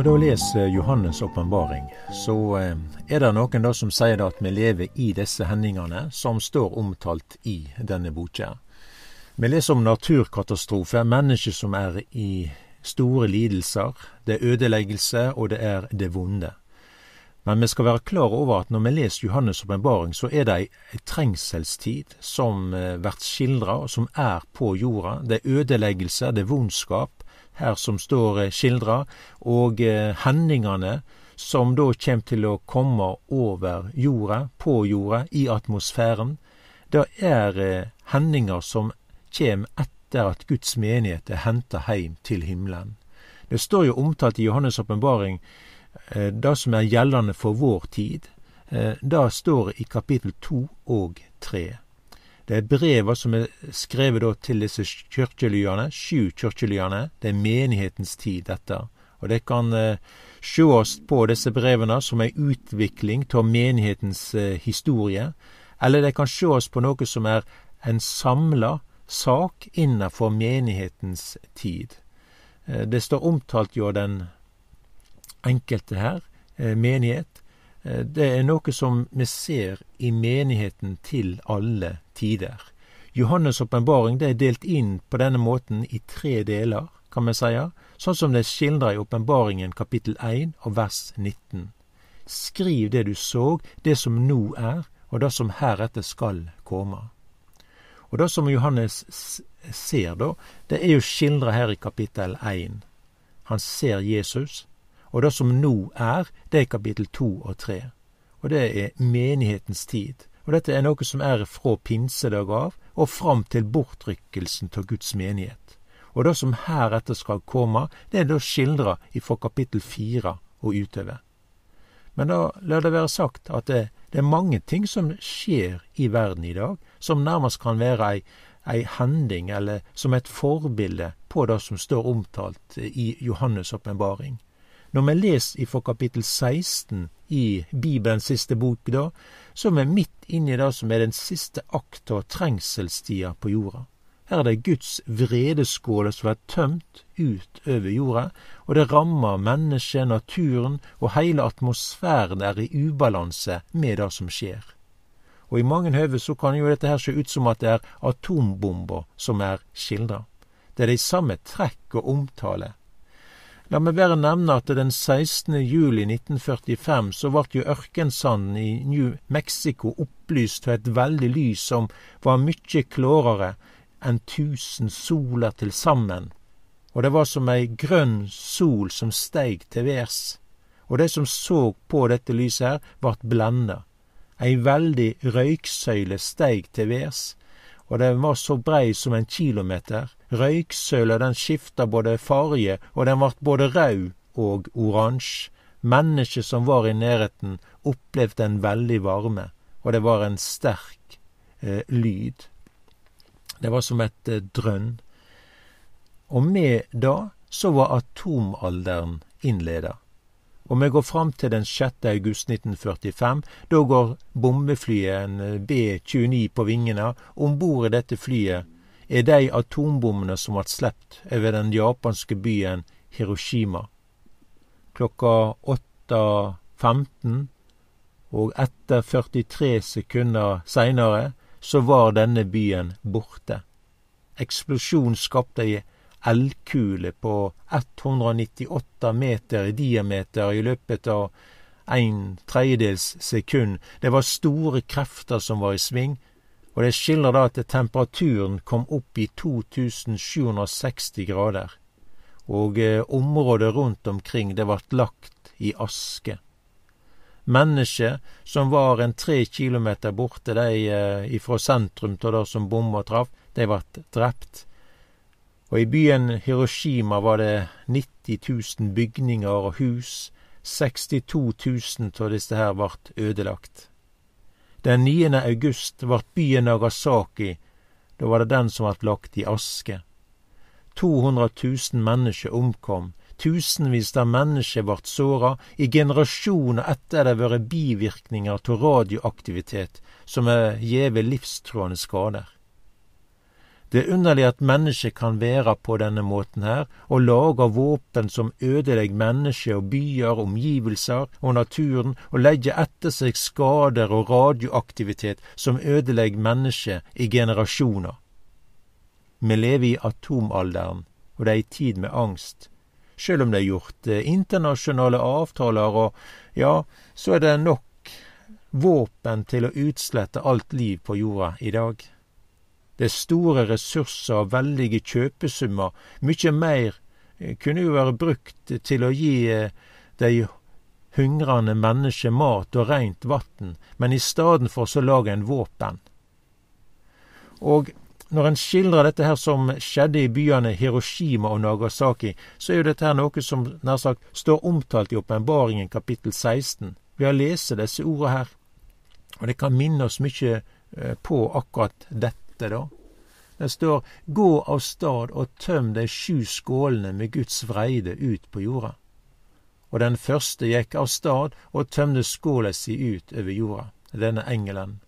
vi da leser Johannes' åpenbaring, så eh, er det noen da som sier at vi lever i disse hendingene som står omtalt i denne boka. Vi leser om naturkatastrofer, mennesker som er i store lidelser, det er ødeleggelse, og det er det vonde. Men vi skal være klar over at når vi leser Johannes' åpenbaring, så er det ei trengselstid som eh, blir skildra, og som er på jorda. Det er ødeleggelse, det er vondskap, her som står eh, skildra, og eh, hendingane som da kjem til å komme over jorda, på jorda, i atmosfæren. Det er hendingar som kjem etter at Guds menighet er henta heim til himmelen. Det står jo omtalt i Johannes' åpenbaring Eh, det som er gjeldende for vår tid, eh, det står i kapittel to og tre. Det er breva som er skrevet til disse kirkelyene, sju kirkelyene. Det er menighetens tid, dette. Og det kan eh, sjåast på disse brevene som ei utvikling av menighetens eh, historie, eller det kan sjåast på noe som er en samla sak innenfor menighetens tid. Eh, det står omtalt jo den enkelte her, eh, menighet. Eh, det er noe som vi ser i menigheten til alle tider. Johannes' åpenbaring er delt inn på denne måten i tre deler, kan vi si, sånn som det er skildra i åpenbaringen kapittel 1 og vers 19. Skriv det du så, det som nå er, og det som heretter skal komme. Og det som Johannes ser, da, det er jo skildra her i kapittel 1. Han ser Jesus, og det som nå er, det er kapittel 2 og 3. Og det er menighetens tid. Og dette er noe som er fra pinsedag av og fram til bortrykkelsen av Guds menighet. Og det som heretter skal komme, det er da skildra ifra kapittel fire og utover. Men da la det være sagt at det, det, er mange ting som skjer i verden i dag, som nærmest kan være ei, ei hending eller som et forbilde på det som står omtalt i Johannes' åpenbaring. Når vi leser ifra kapittel 16 i Bibelens siste bok, da, så er vi midt inne i det som er den siste akt av trengselstida på jorda. Her er det Guds vredeskåle som er tømt ut over jorda, og det rammer mennesket, naturen, og hele atmosfæren er i ubalanse med det som skjer. Og i mange høve så kan jo dette her se ut som at det er atombomber som er skildra. Det er de samme trekk og omtale La meg bare nevne at den 16. juli 1945 så ble jo ørkensanden i New Mexico opplyst av et veldig lys som var mykje klarere enn tusen soler til sammen, og det var som ei grønn sol som steig til værs, og de som så på dette lyset her, vart blenda. Ei veldig røyksøyle steig til værs, og den var så brei som en kilometer, Røyksøla den skifta både farge, og den vart både rød og oransje. Mennesket som var i nærheten, opplevde en veldig varme, og det var en sterk eh, lyd. Det var som et eh, drønn. Og med da så var atomalderen innleda. Og vi går fram til den 6. august 1945. Da går bombeflyet en eh, B-29 på vingene. Om bord i dette flyet er de atombommene som ble sluppet over den japanske byen Hiroshima. Klokka 8.15 og etter 43 sekunder seinere så var denne byen borte. Eksplosjonen skapte ei eldkule på 198 meter i diameter i løpet av en tredjedels sekund. Det var store krefter som var i sving, og det skildrer da at temperaturen kom opp i 2760 grader, og eh, området rundt omkring det vart lagt i aske. Mennesket som var en tre kilometer borte de eh, ifra sentrum av det som bomma traff, de vart drept. Og i byen Hiroshima var det 90 000 bygninger og hus. 62 000 av disse her vart ødelagt. Den 9. august vart byen Nagasaki, da var det den som vart lagt i aske. 200 000 mennesker omkom, tusenvis av mennesker vart såra, i generasjoner etter det vært bivirkninger av radioaktivitet som er gjeve livstruende skader. Det er underlig at mennesket kan være på denne måten her, og lage våpen som ødelegger mennesker og byer, omgivelser og naturen, og legge etter seg skader og radioaktivitet som ødelegger mennesket i generasjoner. Vi lever i atomalderen, og det er ei tid med angst. Sjøl om det er gjort eh, internasjonale avtaler, og ja, så er det nok våpen til å utslette alt liv på jorda i dag. Det er store ressurser og veldige kjøpesummer. Mykje mer eh, kunne jo være brukt til å gi eh, de hungrende mennesker mat og reint vann, men i stedet for så lager en våpen. Og når en skildrer dette her som skjedde i byene Hiroshima og Nagasaki, så er jo dette her noe som nær sagt står omtalt i åpenbaringen kapittel 16. Vi har lest disse ordene her, og det kan minne oss mye eh, på akkurat dette dette, da. Det står Gå av stad og tøm de sju skålene med Guds vreide ut på jorda. Og den første gikk av stad og tømte skåla si ut over jorda, denne engelen.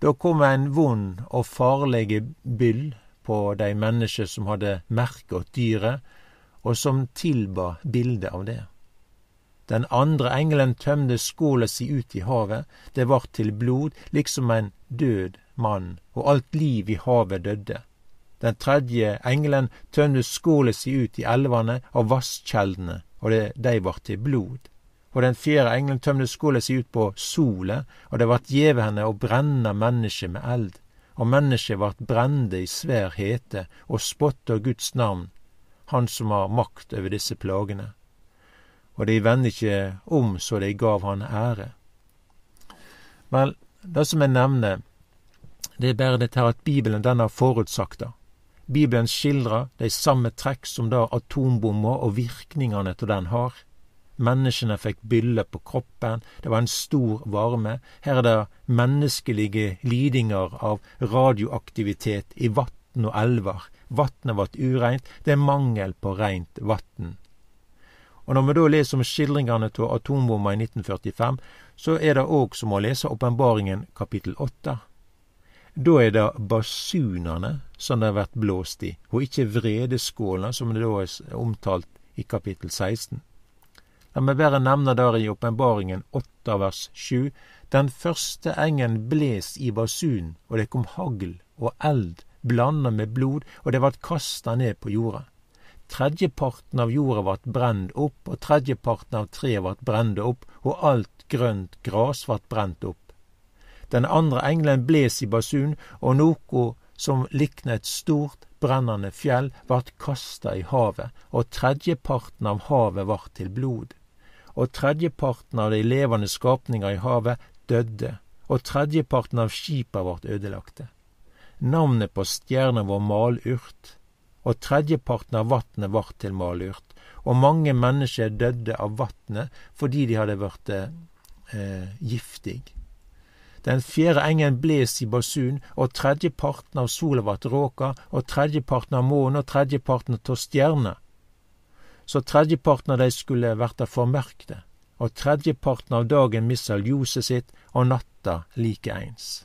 Da kom en vond og farlig byll på de mennesker som hadde merka dyret, og som tilba bildet av det. Den andre engelen tømte skåla si ut i havet, det vart til blod, liksom en død mann, og alt liv i havet døde. Den tredje engelen tømte skålet si ut i elvene av vasskjeldene, og det, de vart til blod. Og den fjerde engelen tømte skålet si ut på solet, og det vart gjeve henne å brenne mennesket med eld. Og mennesket vart brende i svær hete og spotta Guds navn, Han som har makt over disse plagene. Og de vende ikkje om så de gav han ære. Vel, det som jeg nevner, det er bare dette at Bibelen den har forutsagt det. Bibelen skildrer de samme trekk som da atombommer og virkningene av den har. Menneskene fikk byller på kroppen, det var en stor varme. Her er det menneskelige lidinger av radioaktivitet i vann og elver. Vannet ble ureint, det er mangel på rent vann. Og når vi da leser om skildringene av atombomma i 1945, så er det òg som å lese Åpenbaringen kapittel åtte. Da er det basunene som det har vært blåst i, og ikke vredeskålene, som det da er omtalt i kapittel 16. La meg bare nevne der i åpenbaringen 8 vers 7. Den første engen bles i basunen, og det kom hagl og eld blanda med blod, og det vart kasta ned på jorda. Tredjeparten av jorda vart brent opp, og tredjeparten av treet vart brent opp, og alt grønt gras vart brent opp. Den andre engelen bles i basun, og noko som likna et stort, brennande fjell, vart kasta i havet, og tredjeparten av havet vart til blod. Og tredjeparten av de levende skapningar i havet døde, og tredjeparten av skipa vart ødelagte. Navnet på stjerna var malurt, og tredjeparten av vatnet vart til malurt, og mange mennesker døde av vatnet fordi de hadde blitt eh, giftige. Den fjerde engen bles i basun, og tredjeparten av sola vart råka, og tredjeparten av månen og tredjeparten av stjernene. Så tredjeparten av dei skulle verta formørkte, og tredjeparten av dagen missa ljoset sitt, og natta likeeins.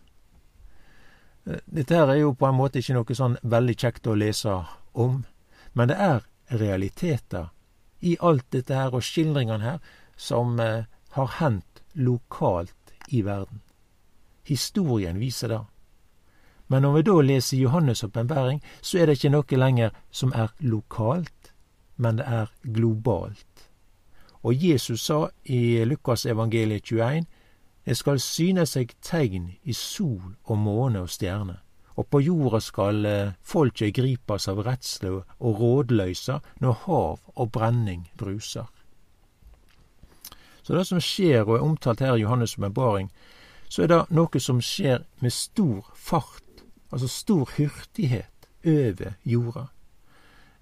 Eh, dette her er jo på en måte ikke noe sånn veldig kjekt å lese om, men det er realiteter i alt dette her og skildringene her som eh, har hendt lokalt i verden. Historien viser det. Men når vi da leser Johannes' åpenbaring, så er det ikke noe lenger som er lokalt, men det er globalt. Og Jesus sa i Lukas evangeliet 21, det skal syne seg tegn i sol og måne og stjerne, og på jorda skal eh, folket gripes av redsle og rådløysa når hav og brenning bruser. Så det som skjer og er omtalt her i Johannes' åpenbaring, så er det noe som skjer med stor fart, altså stor hurtighet, over jorda.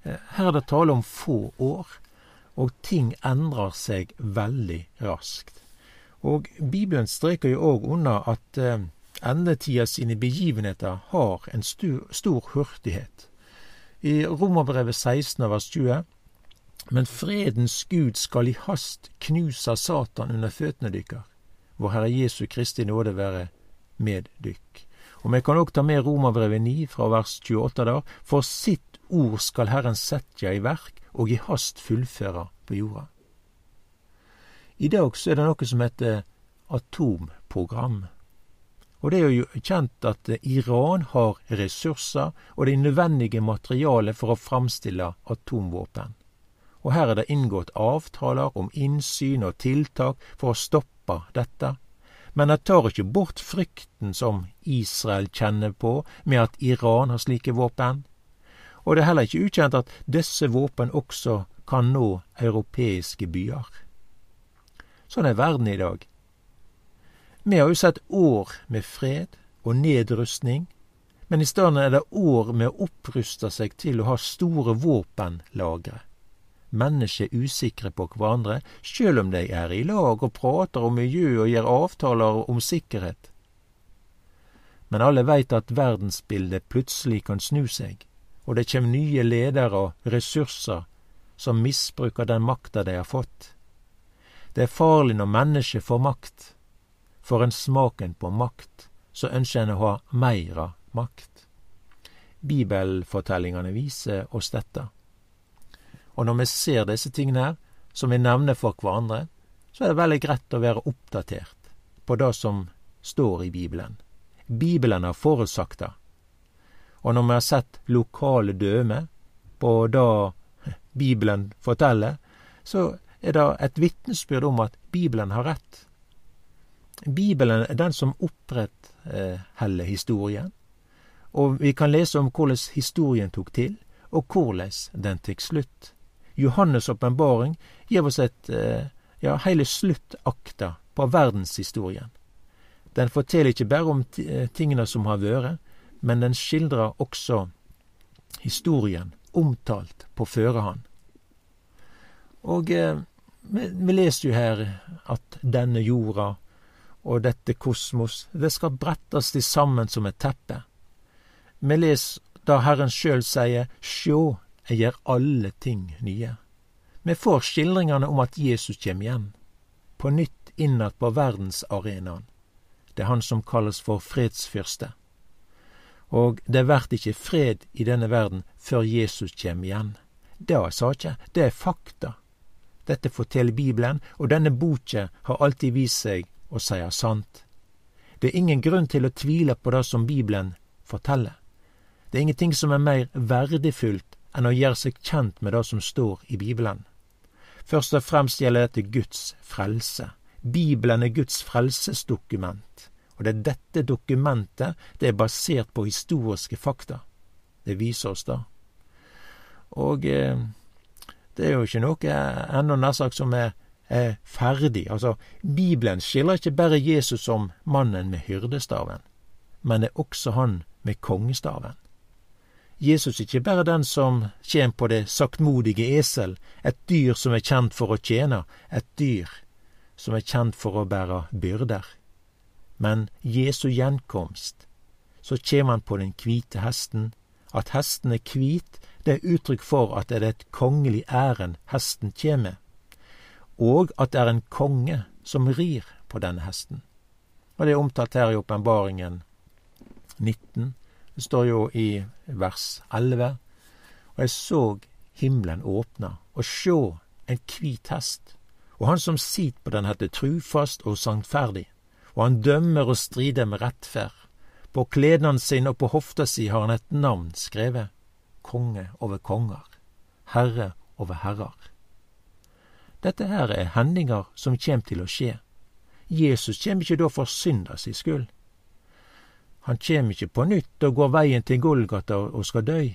Eh, her er det tale om få år, og ting endrer seg veldig raskt. Og Bibelen streker jo òg under at eh, endetida sine begivenheter har en stor, stor hurtighet. I Romerbrevet 16 vers 20 men fredens Gud skal i hast knuse Satan under føttene dykkar vår Herre Jesu Kristi nåde være med dykk. Og vi kan òg ta med Romerbrevet 9 fra vers 28 der. For sitt ord skal Herren setja i verk og i hast fullføra på jorda. I dag så er det noe som heter atomprogram. Og det er jo kjent at Iran har ressurser og det nødvendige materialet for å framstille atomvåpen. Og her er det inngått avtaler om innsyn og tiltak for å stoppe dette. Men det tar ikke bort frykten som Israel kjenner på med at Iran har slike våpen. Og det er heller ikke ukjent at disse våpen også kan nå europeiske byer. Sånn er verden i dag. Vi har jo sett år med fred og nedrustning, men i stedet er det år med å oppruste seg til å ha store våpenlagre. Mennesker er usikre på hverandre, sjøl om de er i lag og prater om miljø og gjør avtaler om sikkerhet. Men alle veit at verdensbildet plutselig kan snu seg, og det kjem nye ledere og ressurser som misbruker den makta de har fått. Det er farlig når mennesker får makt. Får en smaken på makt, så ønsker en å ha meira makt. Bibelfortellingane viser oss dette. Og når vi ser disse tingene her, som vi nevner for hverandre, så er det veldig greit å være oppdatert på det som står i Bibelen. Bibelen har forutsagt det. Og når vi har sett lokale døme på det Bibelen forteller, så er det et vitnesbyrd om at Bibelen har rett. Bibelen er den som opprettholder historien, og vi kan lese om hvordan historien tok til, og hvordan den tok slutt. Johannes' åpenbaring gir oss et eh, ja, hele sluttakta på verdenshistorien. Den forteller ikke bare om eh, tingene som har vært, men den skildrer også historien omtalt på førehånd. Og eh, vi, leser jo her at denne jorda og dette kosmos, det skal brettes til sammen som et teppe. Vi leser da Herren sjøl sier Sjå, jeg gjør alle ting nye. Vi får skildringene om at Jesus kjem igjen, på nytt innad på verdensarenaen. Det er han som kalles for fredsfyrste. Og det vert ikkje fred i denne verden før Jesus kjem igjen. Det er sagt, det er fakta. Dette forteller Bibelen, og denne boka har alltid vist seg å seie sant. Det er ingen grunn til å tvile på det som Bibelen forteller. Det er ingenting som er mer verdifullt enn å gjøre seg kjent med det som står i Bibelen. Først og fremst gjelder dette Guds frelse. Bibelen er Guds frelsesdokument, og det er dette dokumentet det er basert på historiske fakta. Det viser oss da. Og eh, det er jo ikke noe ennå nær sagt som er, er, ferdig. Altså, Bibelen skiller ikke bare Jesus som mannen med hyrdestaven, men det er også han med kongestaven. Jesus ikke bare den som kjem på det saktmodige esel, et dyr som er kjent for å tjene, et dyr som er kjent for å bære byrder. Men Jesu gjenkomst, så kjem han på den hvite hesten. At hesten er hvit, det er uttrykk for at det er et kongelig æren hesten kjem med, og at det er en konge som rir på denne hesten. Og det er omtalt her i åpenbaringen 19. Det står jo i vers 11. Og jeg så himmelen åpna, og sjå en hvit hest, og han som sit på den heter trufast og sangferdig, og han dømmer og strider med rettferd. På kledene sine og på hofta si har han et navn skrevet, konge over konger, herre over herrer. Dette her er hendinger som kjem til å skje. Jesus kjem ikkje da for synda si skyld. Han kjem ikkje på nytt og går veien til Golgata og skal døy.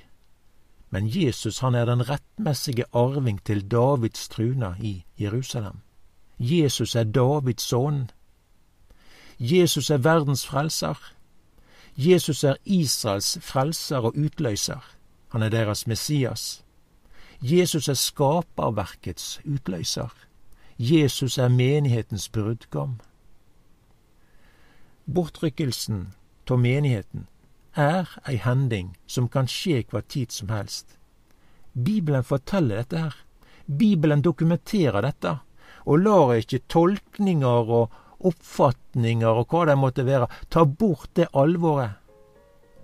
Men Jesus han er den rettmessige arving til Davids truna i Jerusalem. Jesus er Davids sønn. Jesus er verdens frelser. Jesus er Israels frelser og utløser. Han er deres Messias. Jesus er skaperverkets utløser. Jesus er menighetens brudgom. Bortrykkelsen av menigheten er ei hending som kan skje hva tid som helst. Bibelen forteller dette her. Bibelen dokumenterer dette, og lar ikke tolkninger og oppfatninger og hva det måtte være, ta bort det alvoret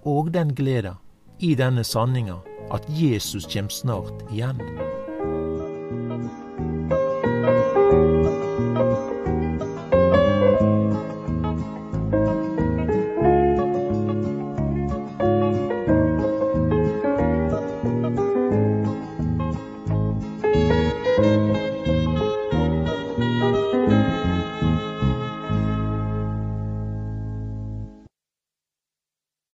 og den gleda i denne sanninga at Jesus kjem snart igjen.